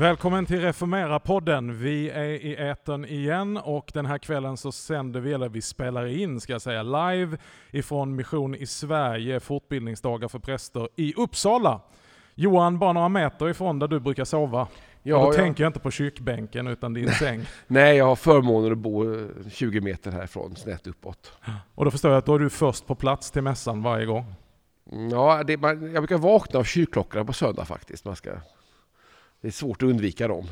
Välkommen till Reformera-podden. Vi är i etern igen och den här kvällen så sänder vi, eller vi spelar in ska jag säga, live ifrån Mission i Sverige, fortbildningsdagar för präster i Uppsala. Johan, bara några meter ifrån där du brukar sova. Ja, och då ja. tänker jag inte på kyrkbänken utan din säng. Nej, jag har förmånen att bo 20 meter härifrån, snett uppåt. Och då förstår jag att då är du först på plats till mässan varje gång? Ja, det, man, jag brukar vakna av kyrkklockorna på söndag faktiskt. Man ska det är svårt att undvika dem.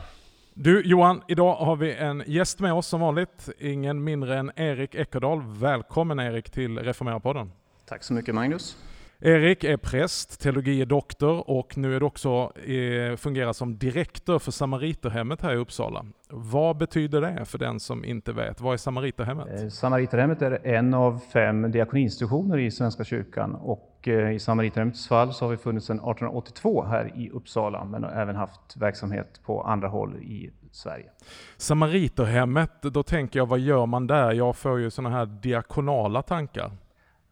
Du Johan, idag har vi en gäst med oss som vanligt. Ingen mindre än Erik Eckerdal. Välkommen Erik till Reformera-podden. Tack så mycket Magnus. Erik är präst, teologie doktor och nu är du också eh, fungerar som direktor för Samariterhemmet här i Uppsala. Vad betyder det för den som inte vet? Vad är Samariterhemmet? Eh, Samariterhemmet är en av fem diakoninstitutioner i Svenska kyrkan och eh, i Samariterhemmets fall så har vi funnits sedan 1882 här i Uppsala men har även haft verksamhet på andra håll i Sverige. Samariterhemmet, då tänker jag vad gör man där? Jag får ju sådana här diakonala tankar.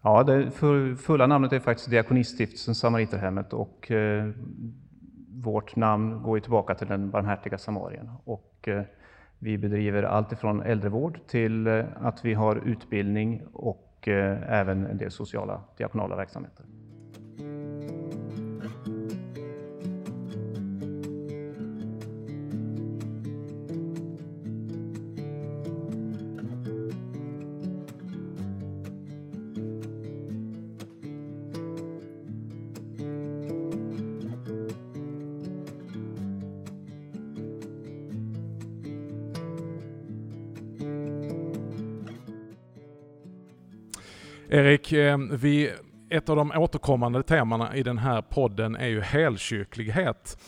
Ja, det fulla namnet är faktiskt Diakoniststiftelsen Samariterhemmet och eh, vårt namn går ju tillbaka till den barmhärtiga samarien. Och, eh, vi bedriver allt ifrån äldrevård till eh, att vi har utbildning och eh, även en del sociala diakonala verksamheter. Erik, eh, vi, ett av de återkommande temana i den här podden är ju helkyrklighet.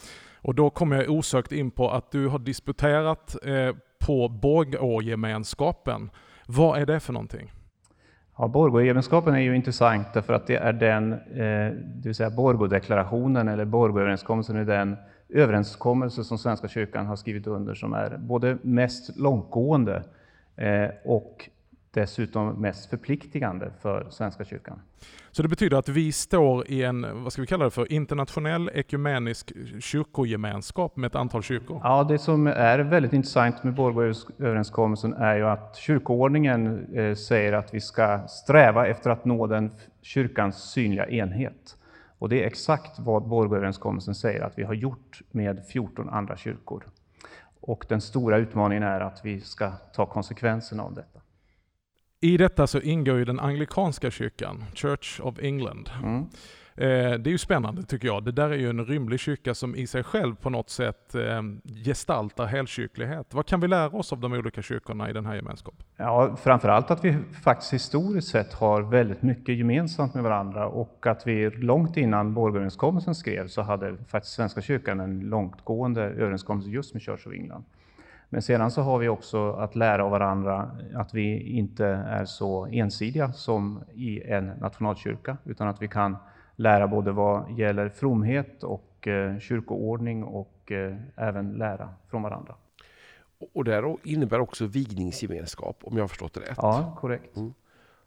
Och då kommer jag osökt in på att du har disputerat eh, på Borgågemenskapen. Vad är det för någonting? Ja, Borgågemenskapen är ju intressant därför att det är den, eh, det vill säga Borgådeklarationen eller Borgåöverenskommelsen är den överenskommelse som Svenska kyrkan har skrivit under som är både mest långtgående och dessutom mest förpliktigande för Svenska kyrkan. Så det betyder att vi står i en, vad ska vi kalla det för, internationell ekumenisk kyrkogemenskap med ett antal kyrkor? Ja, det som är väldigt intressant med Borgåöverenskommelsen är ju att kyrkoordningen eh, säger att vi ska sträva efter att nå den kyrkans synliga enhet. Och det är exakt vad Borgåöverenskommelsen säger att vi har gjort med 14 andra kyrkor. Och den stora utmaningen är att vi ska ta konsekvenserna av detta. I detta så ingår ju den anglikanska kyrkan, Church of England. Mm. Eh, det är ju spännande tycker jag. Det där är ju en rymlig kyrka som i sig själv på något sätt eh, gestaltar helkyrklighet. Vad kan vi lära oss av de olika kyrkorna i den här gemenskapen? Ja, framförallt att vi faktiskt historiskt sett har väldigt mycket gemensamt med varandra och att vi långt innan Borgöverenskommelsen skrevs så hade faktiskt Svenska kyrkan en långtgående överenskommelse just med Church of England. Men sedan så har vi också att lära av varandra att vi inte är så ensidiga som i en nationalkyrka, utan att vi kan lära både vad gäller fromhet och eh, kyrkoordning och eh, även lära från varandra. Och det innebär också vigningsgemenskap, om jag har förstått det rätt? Ja, korrekt. Mm.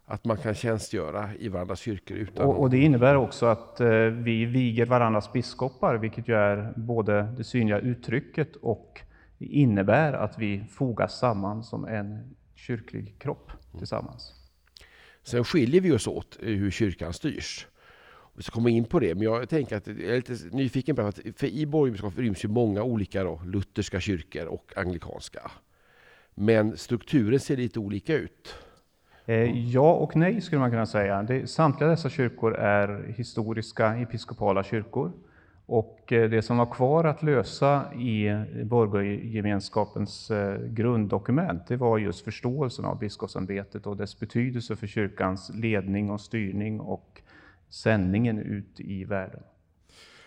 Att man kan tjänstgöra i varandras kyrkor utan... Och, och det innebär också att eh, vi viger varandras biskopar, vilket ju är både det synliga uttrycket och innebär att vi fogas samman som en kyrklig kropp tillsammans. Sen skiljer vi oss åt hur kyrkan styrs. Vi ska komma in på det, men jag tänker att jag är lite nyfiken på att för i borgerskap ryms ju många olika då, lutherska kyrkor och anglikanska. Men strukturen ser lite olika ut. Eh, ja och nej skulle man kunna säga. Det, samtliga dessa kyrkor är historiska episkopala kyrkor. Och eh, det som var kvar att lösa i Borgågemenskapens eh, grunddokument, det var just förståelsen av biskopsämbetet och dess betydelse för kyrkans ledning och styrning och sändningen ut i världen.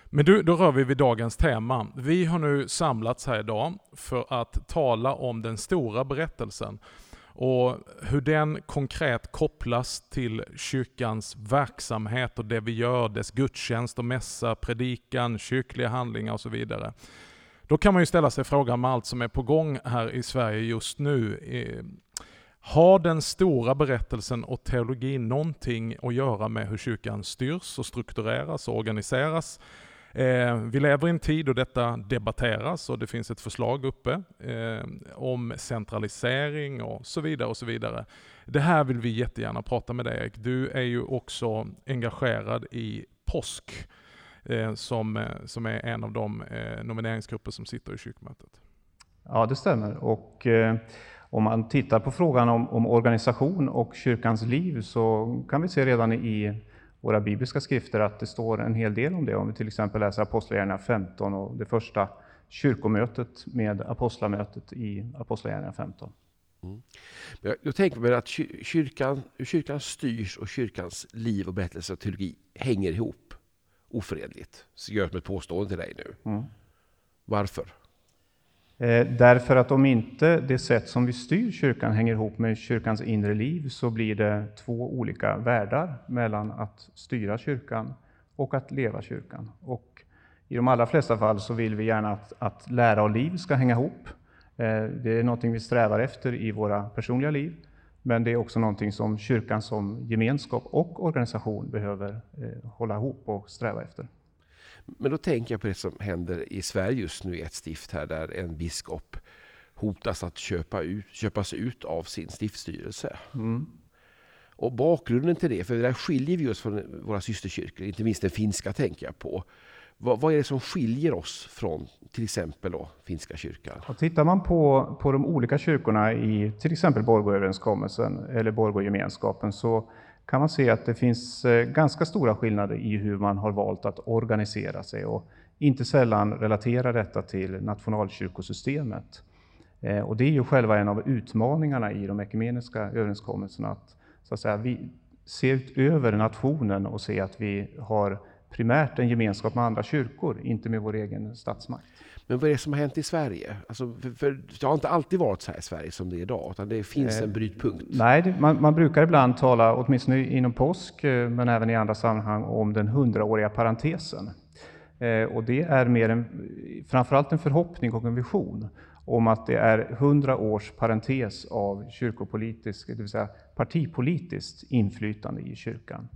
Men du, då rör vi vid dagens tema. Vi har nu samlats här idag för att tala om den stora berättelsen och hur den konkret kopplas till kyrkans verksamhet och det vi gör, dess gudstjänst och mässa, predikan, kyrkliga handlingar och så vidare. Då kan man ju ställa sig frågan med allt som är på gång här i Sverige just nu. Har den stora berättelsen och teologin någonting att göra med hur kyrkan styrs och struktureras och organiseras? Eh, vi lever i en tid då detta debatteras och det finns ett förslag uppe eh, om centralisering och så vidare. och så vidare. Det här vill vi jättegärna prata med dig Erik. Du är ju också engagerad i POSK, eh, som, eh, som är en av de eh, nomineringsgrupper som sitter i kyrkomötet. Ja, det stämmer. Och, eh, om man tittar på frågan om, om, organisation och kyrkans liv så kan vi se redan i våra bibliska skrifter att det står en hel del om det. Om vi till exempel läser Apostlagärningarna 15 och det första kyrkomötet med apostlamötet i Apostlagärningarna 15. Mm. Jag, tänker mig att kyrkan, hur kyrkan styrs och kyrkans liv och berättelse och teologi hänger ihop oförenligt. Så gör jag som ett påstående till dig nu. Mm. Varför? Eh, därför att om inte det sätt som vi styr kyrkan hänger ihop med kyrkans inre liv så blir det två olika världar mellan att styra kyrkan och att leva kyrkan. Och I de allra flesta fall så vill vi gärna att, att lära och liv ska hänga ihop. Eh, det är någonting vi strävar efter i våra personliga liv, men det är också någonting som kyrkan som gemenskap och organisation behöver eh, hålla ihop och sträva efter. Men då tänker jag på det som händer i Sverige just nu i ett stift här där en biskop hotas att köpa ut, köpas ut av sin stiftstyrelse. Mm. Och bakgrunden till det, för där skiljer vi oss från våra systerkyrkor, inte minst den finska tänker jag på. Vad, vad är det som skiljer oss från till exempel då, finska kyrkan? Och tittar man på, på de olika kyrkorna i till exempel Borgåöverenskommelsen eller Borgågemenskapen så kan man se att det finns eh, ganska stora skillnader i hur man har valt att organisera sig och inte sällan relatera detta till nationalkyrkosystemet. Eh, och det är ju själva en av utmaningarna i de ekumeniska överenskommelserna, att, så att säga, vi se utöver nationen och se att vi har primärt en gemenskap med andra kyrkor, inte med vår egen statsmakt. Men vad är det som har hänt i Sverige? Alltså, för, för det har inte alltid varit så här i Sverige som det är idag, utan det finns en eh, brytpunkt. Nej, man, man, brukar ibland tala, åtminstone inom påsk, eh, men även i andra sammanhang, om den hundraåriga parentesen. Eh, och det är mer en, framförallt en förhoppning och en vision om att det är hundra års parentes av kyrkopolitisk, det vill säga partipolitiskt inflytande i kyrkan.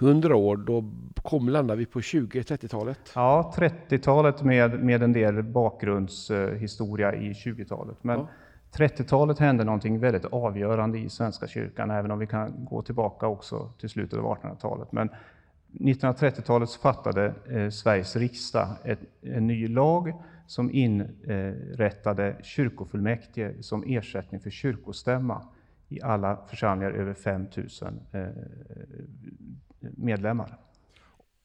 100 år, då kom, landar vi på 20-30-talet? Ja, 30-talet med, med en del bakgrundshistoria i 20-talet. Men ja. 30-talet hände någonting väldigt avgörande i Svenska kyrkan, även om vi kan gå tillbaka också till slutet av 1800-talet. Men 1930-talet fattade eh, Sveriges riksdag ett, en ny lag som inrättade kyrkofullmäktige som ersättning för kyrkostämma i alla församlingar över 5 000 eh, medlemmar.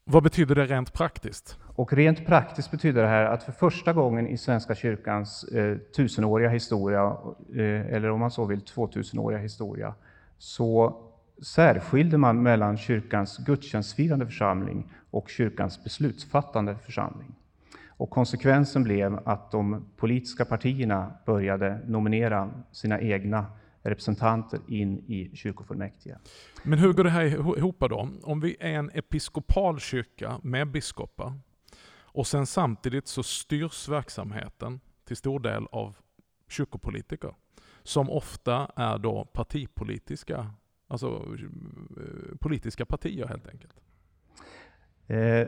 Vad betyder det rent praktiskt? Och rent praktiskt betyder det här att för första gången i Svenska kyrkans eh, tusenåriga historia, eh, eller om man så vill 2000-åriga historia, så särskilde man mellan kyrkans gudstjänstfirande församling och kyrkans beslutsfattande församling. Och konsekvensen blev att de politiska partierna började nominera sina egna representanter in i kyrkofullmäktige. Men hur går det här ihop då? Om vi är en episkopal kyrka med biskopar och sen samtidigt så styrs verksamheten till stor del av kyrkopolitiker som ofta är då partipolitiska, alltså eh, politiska partier helt enkelt. Eh,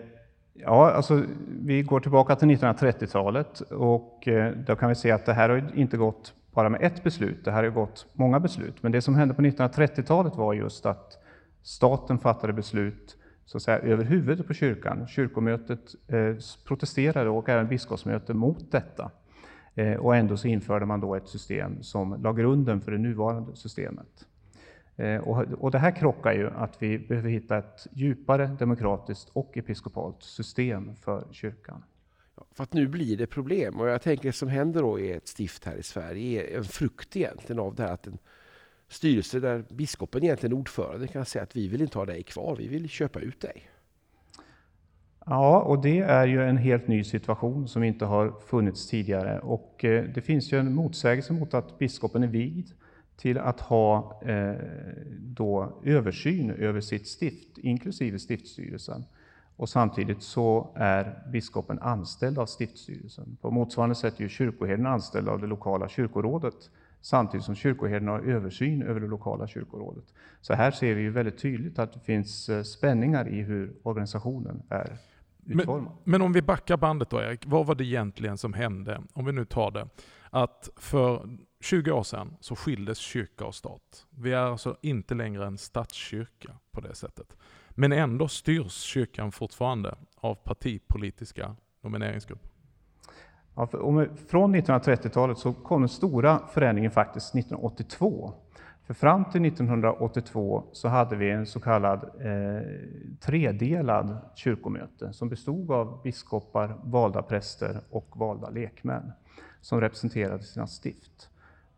ja, alltså vi går tillbaka till 1930-talet och eh, då kan vi se att det här har inte gått bara med ett beslut. Det här har gått många beslut. Men det som hände på 1930-talet var just att staten fattade beslut så att säga, över huvudet på kyrkan. Kyrkomötet eh, protesterade och även biskopsmötet mot detta. Eh, och ändå så införde man då ett system som la grunden för det nuvarande systemet. Eh, och, och det här krockar ju att vi behöver hitta ett djupare demokratiskt och episkopalt system för kyrkan. För att nu blir det problem. Och jag tänker det som händer då i ett stift här i Sverige är en frukt egentligen av det här att en styrelse där biskopen egentligen är ordförande kan säga att vi vill inte ha dig kvar, vi vill köpa ut dig. Ja, och det är ju en helt ny situation som inte har funnits tidigare. Och eh, det finns ju en motsägelse mot att biskopen är vigd till att ha eh, då översyn över sitt stift, inklusive stiftstyrelsen. Och samtidigt så är biskopen anställd av stiftsstyrelsen. På motsvarande sätt är kyrkoherden anställd av det lokala kyrkorådet samtidigt som kyrkoherden har översyn över det lokala kyrkorådet. Så här ser vi ju väldigt tydligt att det finns eh, spänningar i hur organisationen är utforma. Men, men om vi backar bandet då Erik, vad var det egentligen som hände? Om vi nu tar det. Att för 20 år sedan så skildes kyrka och stat. Vi är alltså inte längre en statskyrka på det sättet. Men ändå styrs kyrkan fortfarande av partipolitiska nomineringsgrupper. Ja, från 1930-talet så kom den stora förändringen faktiskt 1982. För fram till 1982 så hade vi en så kallad eh, tredelad kyrkomöte som bestod av biskopar, valda präster och valda lekmän som representerade sina stift.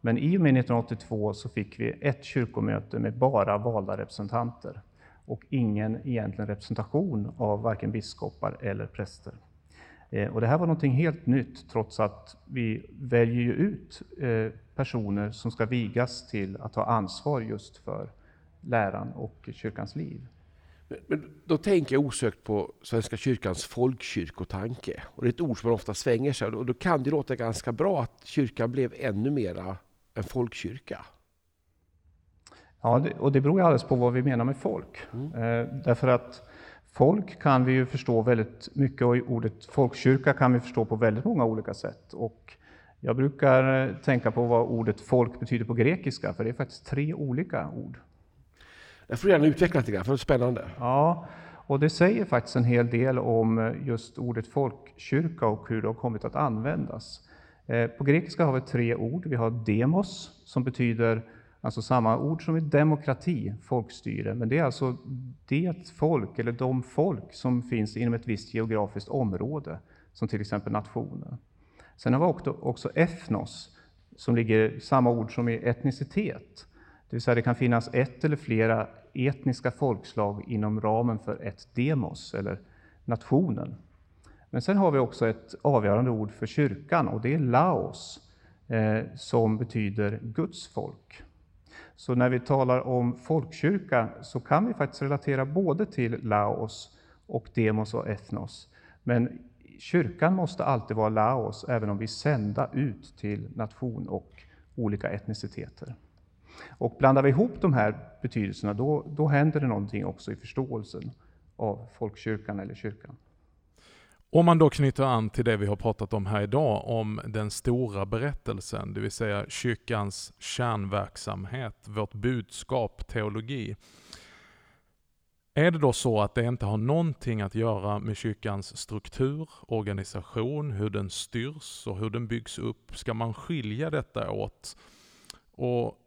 Men i och med 1982 så fick vi ett kyrkomöte med bara valda representanter och ingen egentligen representation av varken biskopar eller präster. Eh, och det här var någonting helt nytt, trots att vi väljer ut eh, personer som ska vigas till att ta ansvar just för läran och kyrkans liv. Men, men då tänker jag osökt på Svenska kyrkans folkkyrkotanke. Och det är ett ord som man ofta svänger sig och då kan det låta ganska bra att kyrkan blev ännu mera en folkkyrka. Ja, det, och det beror ju alldeles på vad vi menar med folk. Mm. Eh, därför att folk kan vi ju förstå väldigt mycket och ordet folkkyrka kan vi förstå på väldigt många olika sätt. Och jag brukar eh, tänka på vad ordet folk betyder på grekiska, för det är faktiskt tre olika ord. Jag får gärna utveckla lite grann, för det är spännande. Ja, och det säger faktiskt en hel del om eh, just ordet folkkyrka och hur det har kommit att användas. Eh, på grekiska har vi tre ord. Vi har demos, som betyder alltså samma ord som i demokrati, folkstyre, men det är alltså det folk, eller de folk som finns inom ett visst geografiskt område, som till exempel nationer. Sen har vi också, också ethnos, som ligger samma ord som i etnicitet. Det vill säga det kan finnas ett eller flera etniska folkslag inom ramen för ett demos, eller nationen. Men sen har vi också ett avgörande ord för kyrkan och det är laos, eh, som betyder Guds folk. Så när vi talar om folkkyrka så kan vi faktiskt relatera både till laos och demos och ethnos. Men kyrkan måste alltid vara laos, även om vi sända ut till nation och olika etniciteter. Och blandar vi ihop de här betydelserna, då, då händer det någonting också i förståelsen av folkkyrkan eller kyrkan. Om man då knyter an till det vi har pratat om här idag, om den stora berättelsen, det vill säga kyrkans kärnverksamhet, vårt budskap, teologi. Är det då så att det inte har någonting att göra med kyrkans struktur, organisation, hur den styrs och hur den byggs upp? Ska man skilja detta åt? Och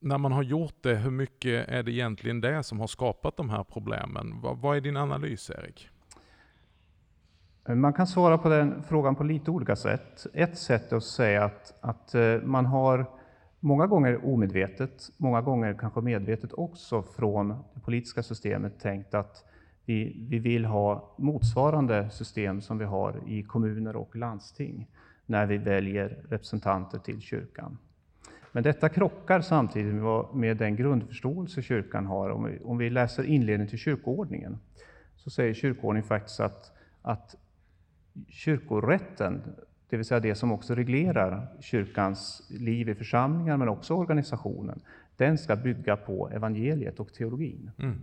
när man har gjort det, hur mycket är det egentligen det som har skapat de här problemen? Vad, är din analys, Erik? Man kan svara på den frågan på lite olika sätt. Ett sätt är att säga att, att eh, man har många gånger omedvetet, många gånger kanske medvetet också från det politiska systemet tänkt att vi, vi vill ha motsvarande system som vi har i kommuner och landsting när vi väljer representanter till kyrkan. Men detta krockar samtidigt med den grundförståelse kyrkan har. Om vi, om vi läser inledningen till kyrkoordningen så säger kyrkoordningen faktiskt att, att kyrkorätten, det vill säga det som också reglerar kyrkans liv i församlingar, men också organisationen, den ska bygga på evangeliet och teologin. Mm.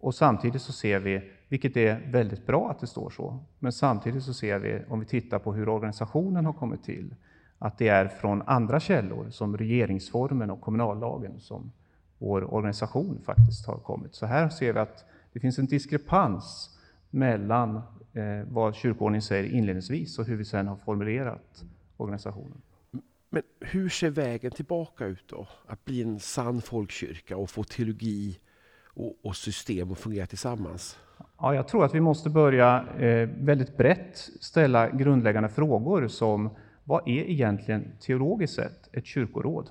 Och samtidigt så ser vi, vilket är väldigt bra att det står så, men samtidigt så ser vi, om vi tittar på hur organisationen har kommit till, att det är från andra källor, som regeringsformen och kommunallagen, som vår organisation faktiskt har kommit. Så här ser vi att det finns en diskrepans mellan vad kyrkoordningen säger inledningsvis och hur vi sedan har formulerat organisationen. Men hur ser vägen tillbaka ut då? Att bli en sann folkkyrka och få teologi och, och system att fungera tillsammans? Ja, jag tror att vi måste börja eh, väldigt brett ställa grundläggande frågor som vad är egentligen teologiskt sett ett kyrkoråd?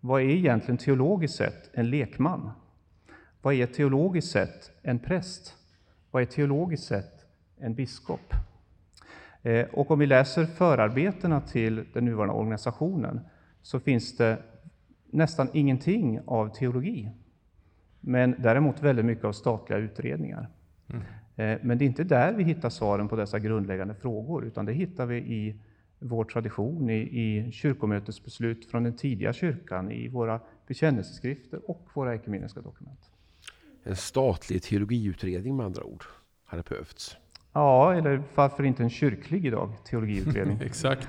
Vad är egentligen teologiskt sett en lekman? Vad är teologiskt sett en präst? Vad är teologiskt sett en biskop? Eh, och om vi läser förarbetena till den nuvarande organisationen så finns det nästan ingenting av teologi, men däremot väldigt mycket av statliga utredningar. Mm. Eh, men det är inte där vi hittar svaren på dessa grundläggande frågor, utan det hittar vi i vår tradition, i, i kyrkomötesbeslut från den tidiga kyrkan, i våra bekännelseskrifter och våra ekumeniska dokument. En statlig teologiutredning med andra ord hade behövts. Ja, eller varför inte en kyrklig idag, teologiutredning? Exakt.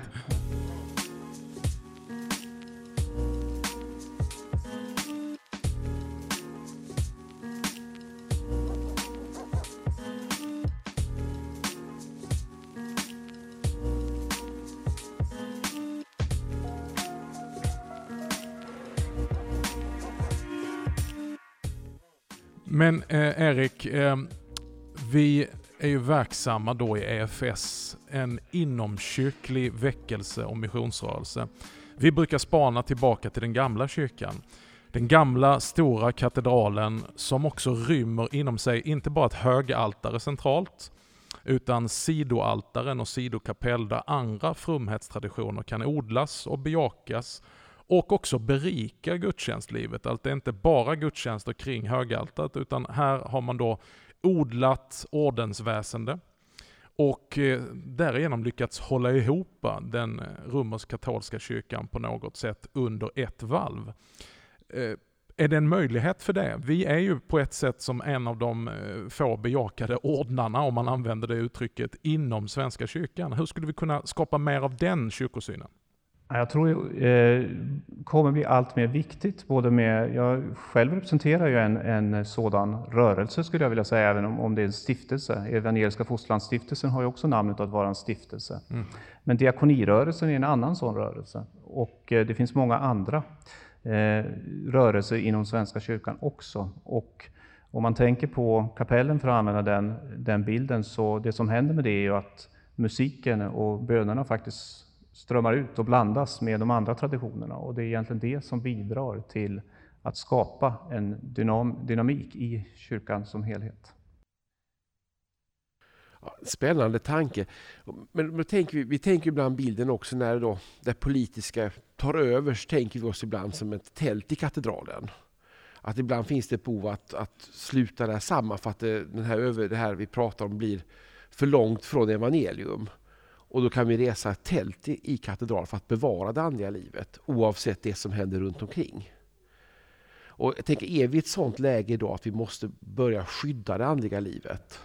Men eh, Erik, eh, vi är ju verksamma då i EFS, en inomkyrklig väckelse och missionsrörelse. Vi brukar spana tillbaka till den gamla kyrkan. Den gamla stora katedralen som också rymmer inom sig inte bara ett högaltare centralt, utan sidoaltaren och sidokapell där andra frumhetstraditioner kan odlas och bejakas och också berika gudstjänstlivet. Att det är inte bara gudstjänster kring högaltaret utan här har man då odlat ordensväsende och eh, därigenom lyckats hålla ihop eh, den eh, romersk-katolska kyrkan på något sätt under ett valv. Är det en möjlighet för det? Vi är ju på ett sätt som en av de få bejakade ordnarna, om man använder det uttrycket, inom Svenska kyrkan. Hur skulle vi kunna skapa mer av den kyrkosynen? Jag tror det eh, kommer bli allt mer viktigt. Både med, jag själv representerar ju en, en sådan rörelse skulle jag vilja säga, även om, om det är en stiftelse. Evangeliska Fosterlandsstiftelsen har ju också namnet att vara en stiftelse. Mm. Men diakonirörelsen är en annan sån rörelse. Och eh, det finns många andra eh, rörelser inom Svenska kyrkan också. Och om man tänker på kapellen, för att använda den, den bilden, så det som händer med det är ju att musiken och bönerna faktiskt strömmar ut och blandas med de andra traditionerna. Och det är egentligen det som bidrar till att skapa en dynam dynamik i kyrkan som helhet. Spännande tanke. Men, tänker vi, vi tänker ibland bilden också när då det politiska tar över, så tänker vi oss ibland som ett tält i katedralen. Att ibland finns det ett behov att, att sluta där samman för att det, den här, det här vi pratar om blir för långt från evangelium. Och då kan vi resa ett tält i, katedral för att bevara det andliga livet oavsett det som händer runt omkring. Och jag tänker, är vi i ett sådant läge då att vi måste börja skydda det andliga livet?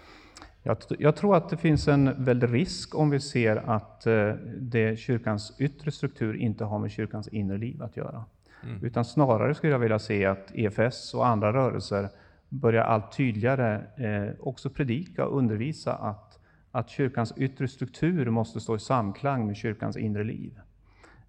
Jag, jag, tror att det finns en väldig risk om vi ser att eh, det kyrkans yttre struktur inte har med kyrkans inre liv att göra. Mm. Utan snarare skulle jag vilja se att EFS och andra rörelser börjar allt tydligare eh, också predika och undervisa att att kyrkans yttre struktur måste stå i samklang med kyrkans inre liv.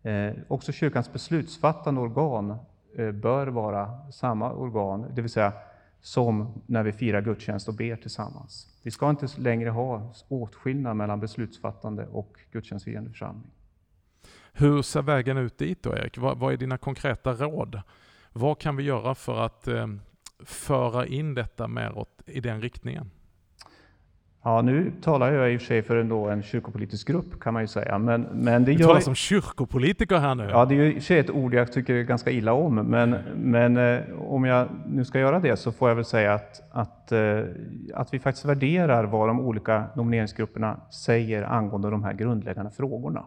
Eh, också kyrkans beslutsfattande organ eh, bör vara samma organ, det vill säga som när vi firar gudstjänst och ber tillsammans. Vi ska inte längre ha åtskillnad mellan beslutsfattande och gudstjänstfirande församling. Hur ser vägen ut dit då, Erik? Vad, vad är dina konkreta råd? Vad kan vi göra för att eh, föra in detta mer i den riktningen? Ja, nu talar jag i och för sig för en, då en kyrkopolitisk grupp kan man ju säga. Men, men det du gör... talar som kyrkopolitiker här nu. Ja, det är ju i och för sig ett ord jag tycker ganska illa om. Men, men eh, om jag nu ska göra det så får jag väl säga att, att, eh, att vi faktiskt värderar vad de olika nomineringsgrupperna säger angående de här grundläggande frågorna.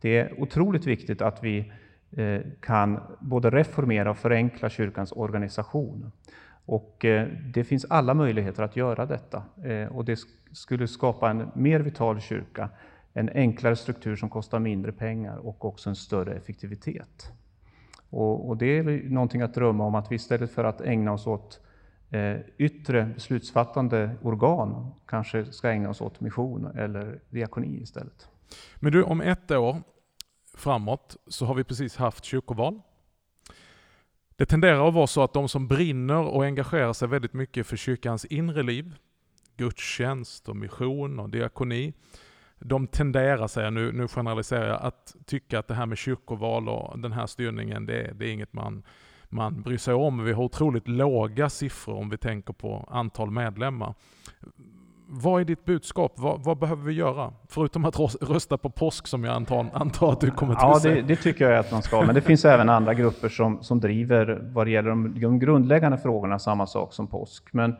Det är otroligt viktigt att vi eh, kan både reformera och förenkla kyrkans organisation. Och eh, det finns alla möjligheter att göra detta. Eh, och det skulle skapa en mer vital kyrka, en enklare struktur som kostar mindre pengar och också en större effektivitet. Och, det är någonting att drömma om att vi istället för att ägna oss åt eh, yttre beslutsfattande organ kanske ska ägna oss åt mission eller diakoni istället. Men du, om ett år framåt så har vi precis haft kyrkoval. Det tenderar att vara så att de som brinner och engagerar sig väldigt mycket för kyrkans inre liv, gudstjänst och mission och diakoni, de tenderar, säger nu, nu generaliserar jag, att tycka att det här med kyrkoval och den här styrningen, det, det är inget man, man bryr sig om. Vi har otroligt låga siffror om vi tänker på antal medlemmar vad är ditt budskap? Vad, vad, behöver vi göra? Förutom att rösta på påsk som jag antar, antar att du kommer till Ja, det, det, tycker jag att man ska. Men det finns även andra grupper som, som driver vad det gäller de, de grundläggande frågorna samma sak som påsk. Men eh,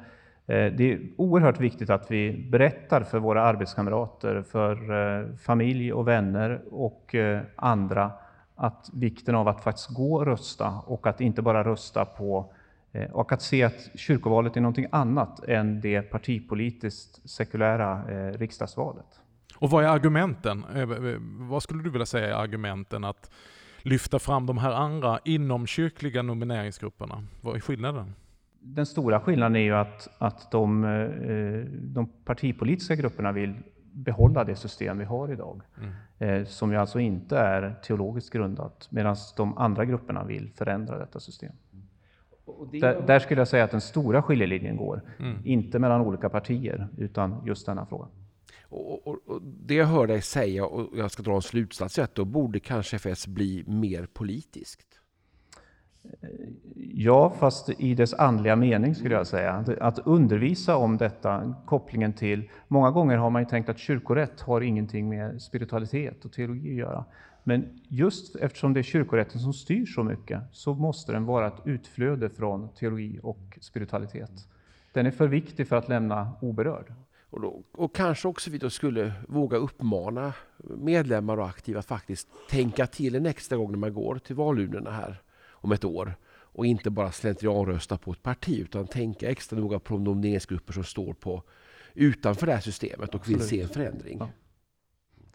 det är oerhört viktigt att vi berättar för våra arbetskamrater, för eh, familj och vänner och eh, andra att vikten av att faktiskt gå och rösta och att inte bara rösta på och att se att kyrkovalet är någonting annat än det partipolitiskt sekulära eh, riksdagsvalet. Och vad är argumenten? Eh, vad skulle du vilja säga är argumenten att lyfta fram de här andra inomkyrkliga nomineringsgrupperna? Vad är skillnaden? Den stora skillnaden är ju att, att de, de partipolitiska grupperna vill behålla det system vi har idag. Mm. Som ju alltså inte är teologiskt grundat, medan de andra grupperna vill förändra detta system. Där, där, skulle jag säga att den stora skiljelinjen går. Mm. Inte mellan olika partier, utan just denna fråga. Och, och, och, det jag hör dig säga, och jag ska dra en slutsats, att då borde kanske FS bli mer politiskt? Ja, fast i dess andliga mening skulle jag säga. Att undervisa om detta, kopplingen till... Många gånger har man ju tänkt att kyrkorätt har ingenting med spiritualitet och teologi att göra. Men just eftersom det är kyrkorätten som styr så mycket så måste den vara ett utflöde från teologi och spiritualitet. Den är för viktig för att lämna oberörd. Och, då, och kanske också vi då skulle våga uppmana medlemmar och aktiva att faktiskt tänka till en extra gång när man går till valurnorna här om ett år och inte bara slentrianrösta på ett parti utan tänka extra noga på de nomineringsgrupper som står på utanför det här systemet och vill se en förändring. Ja.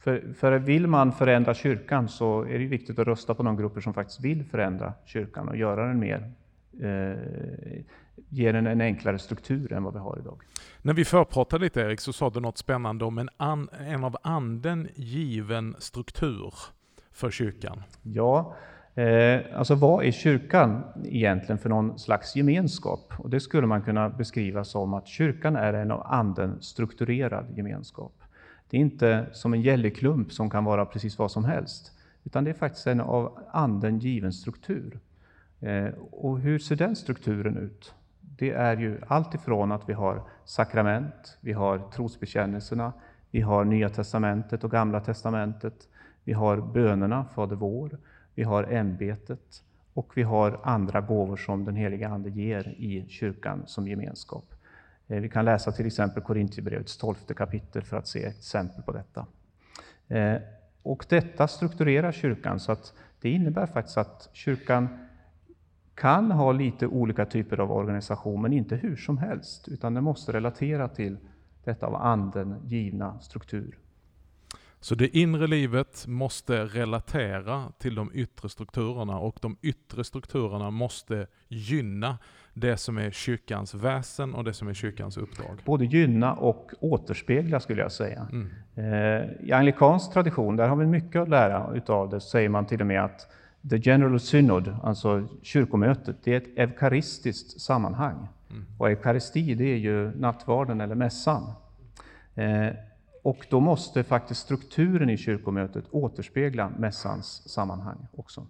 För, för vill man förändra kyrkan så är det viktigt att rösta på de grupper som faktiskt vill förändra kyrkan och göra den mer eh, ge den en enklare struktur än vad vi har idag. När vi förpratade lite Erik så sa du något spännande om en, an, en av anden given struktur för kyrkan. Ja, eh, alltså vad är kyrkan egentligen för någon slags gemenskap? Och det skulle man kunna beskriva som att kyrkan är en av anden strukturerad gemenskap. Det är inte som en gälleklump som kan vara precis vad som helst, utan det är faktiskt en av anden given struktur. Eh, och hur ser den strukturen ut? Det är ju allt ifrån att vi har sakrament, vi har trosbekännelserna, vi har Nya Testamentet och Gamla Testamentet, vi har bönerna, Fader vår, vi har ämbetet och vi har andra gåvor som den heliga Ande ger i kyrkan som gemenskap. Eh, vi kan läsa till exempel Korintierbrevets tolfte kapitel för att se ett exempel på detta. Eh, och detta strukturerar kyrkan så att det innebär faktiskt att kyrkan kan ha lite olika typer av organisation, men inte hur som helst, utan den måste relatera till detta av anden givna struktur. Så det inre livet måste relatera till de yttre strukturerna och de yttre strukturerna måste gynna det som är kyrkans väsen och det som är kyrkans uppdrag. Både gynna och återspegla skulle jag säga. Mm. Eh, I anglikansk tradition, där har vi mycket att lära utav det, säger man till och med att the general synod, alltså kyrkomötet, det är ett eukaristiskt sammanhang. Mm. Och eukaristi, det är ju nattvarden eller mässan. Eh, och då måste faktiskt strukturen i kyrkomötet återspegla mässans sammanhang också.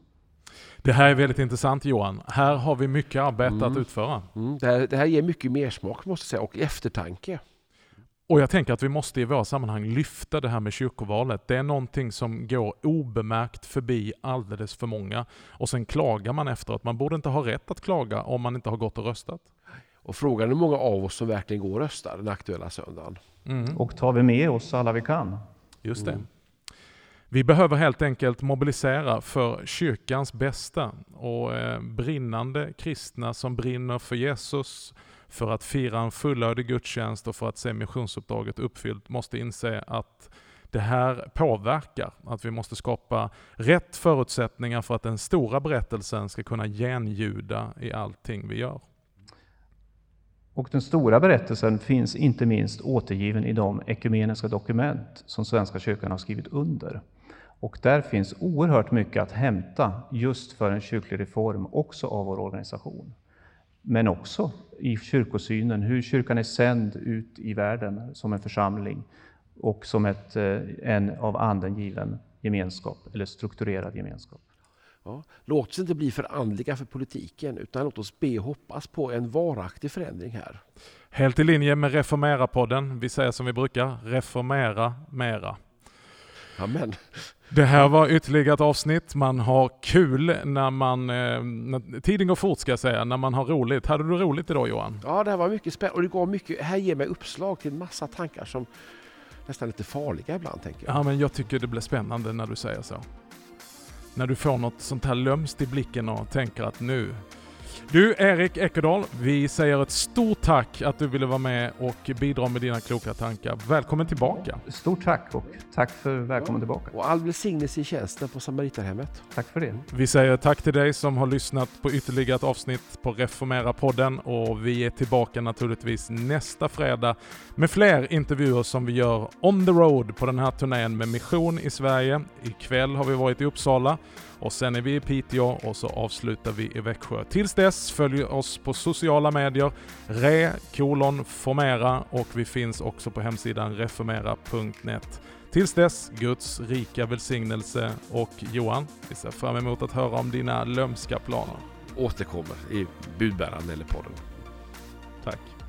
Det här är väldigt intressant Johan. Här har vi mycket arbete mm. att utföra. Mm. Det, här, det här ger mycket mer smak måste jag säga och eftertanke. Och jag tänker att vi måste i våra sammanhang lyfta det här med kyrkovalet. Det är någonting som går obemärkt förbi alldeles för många. Och sen klagar man efteråt. Man borde inte ha rätt att klaga om man inte har gått och röstat. Och frågan är hur många av oss som verkligen går och röstar den aktuella söndagen. Mm. Och tar vi med oss alla vi kan. Just det. Vi behöver helt enkelt mobilisera för kyrkans bästa och eh, brinnande kristna som brinner för Jesus, för att fira en fullödig gudstjänst och för att se missionsuppdraget uppfyllt måste inse att det här påverkar, att vi måste skapa rätt förutsättningar för att den stora berättelsen ska kunna genljuda i allting vi gör. Och den stora berättelsen finns inte minst återgiven i de ekumeniska dokument som Svenska kyrkan har skrivit under. Och där finns oerhört mycket att hämta just för en kyrklig reform, också av vår organisation. Men också i kyrkosynen, hur kyrkan är sänd ut i världen som en församling och som ett, eh, en av anden given gemenskap, eller strukturerad gemenskap. Ja, låt oss inte bli för andliga för politiken, utan låt oss be och hoppas på en varaktig förändring här. Helt i linje med Reformera-podden. Vi säger som vi brukar, reformera mera. Amen. Det här var ytterligare ett avsnitt. Man har kul när man... Eh, när, tiden går fort ska jag säga, när man har roligt. Hade du roligt idag Johan? Ja, det här var mycket spännande. Och det går mycket, här ger mig uppslag till en massa tankar som nästan lite farliga ibland. tänker jag. Ja, men jag tycker det blir spännande när du säger så. När du får något sånt här lömst i blicken och tänker att nu, Du Erik Ekedal, vi säger ett stort tack att du ville vara med och bidra med dina kloka tankar. Välkommen tillbaka! Stort tack och tack för välkommen tillbaka. Och all välsignelse i tjänsten på Samariterhemmet. Tack för det. Vi säger tack till dig som har lyssnat på ytterligare ett avsnitt på Reformera-podden och vi är tillbaka naturligtvis nästa fredag med fler intervjuer som vi gör on the road på den här turnén med Mission i Sverige. Ikväll har vi varit i Uppsala och sen är vi i Piteå och så avslutar vi i Växjö. Tills dess, följ oss på sociala medier, re kolon formera och vi finns också på hemsidan reformera.net. Tills dess, Guds rika välsignelse och Johan, vi ser fram emot att höra om dina lömska planer. Återkommer i budbäraren eller podden. Tack.